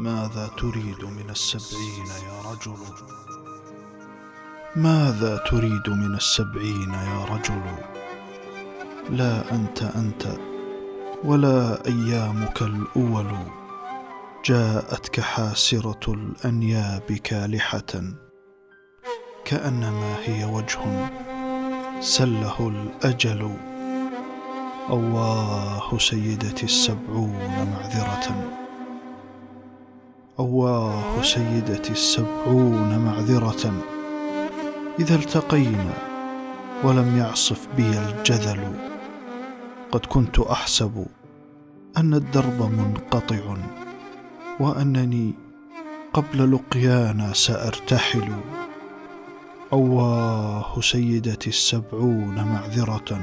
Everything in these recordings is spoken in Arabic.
ماذا تريد من السبعين يا رجل؟ ماذا تريد من السبعين يا رجل؟ لا أنت أنت ولا أيامك الأول. جاءتك حاسرة الأنياب كالحة كأنما هي وجه سله الأجل. اواه سيدتي السبعون معذرة. أواه سيدتي السبعون معذرة. إذا التقينا ولم يعصف بي الجذل. قد كنت أحسب أن الدرب منقطع وأنني قبل لقيانا سأرتحل. أواه سيدتي السبعون معذرة.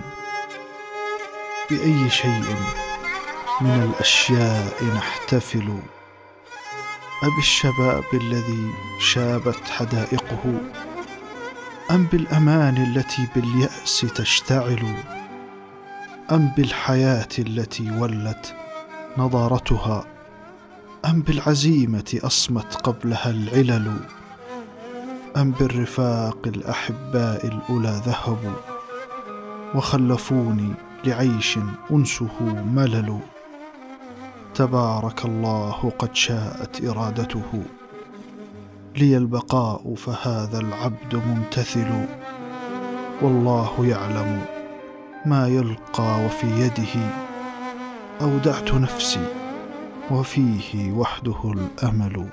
بأي شيء من الأشياء نحتفل؟ أبالشباب الذي شابت حدائقه؟ أم بالأمان التي باليأس تشتعل؟ أم بالحياة التي ولت نضارتها أم بالعزيمة أصمت قبلها العلل؟ أم بالرفاق الأحباء الأولى ذهبوا؟ وخلفوني لعيش أنسه ملل؟ تبارك الله قد شاءت إرادته. لي البقاء فهذا العبد ممتثل. والله يعلم ما يلقى وفي يده. أودعت نفسي وفيه وحده الأمل.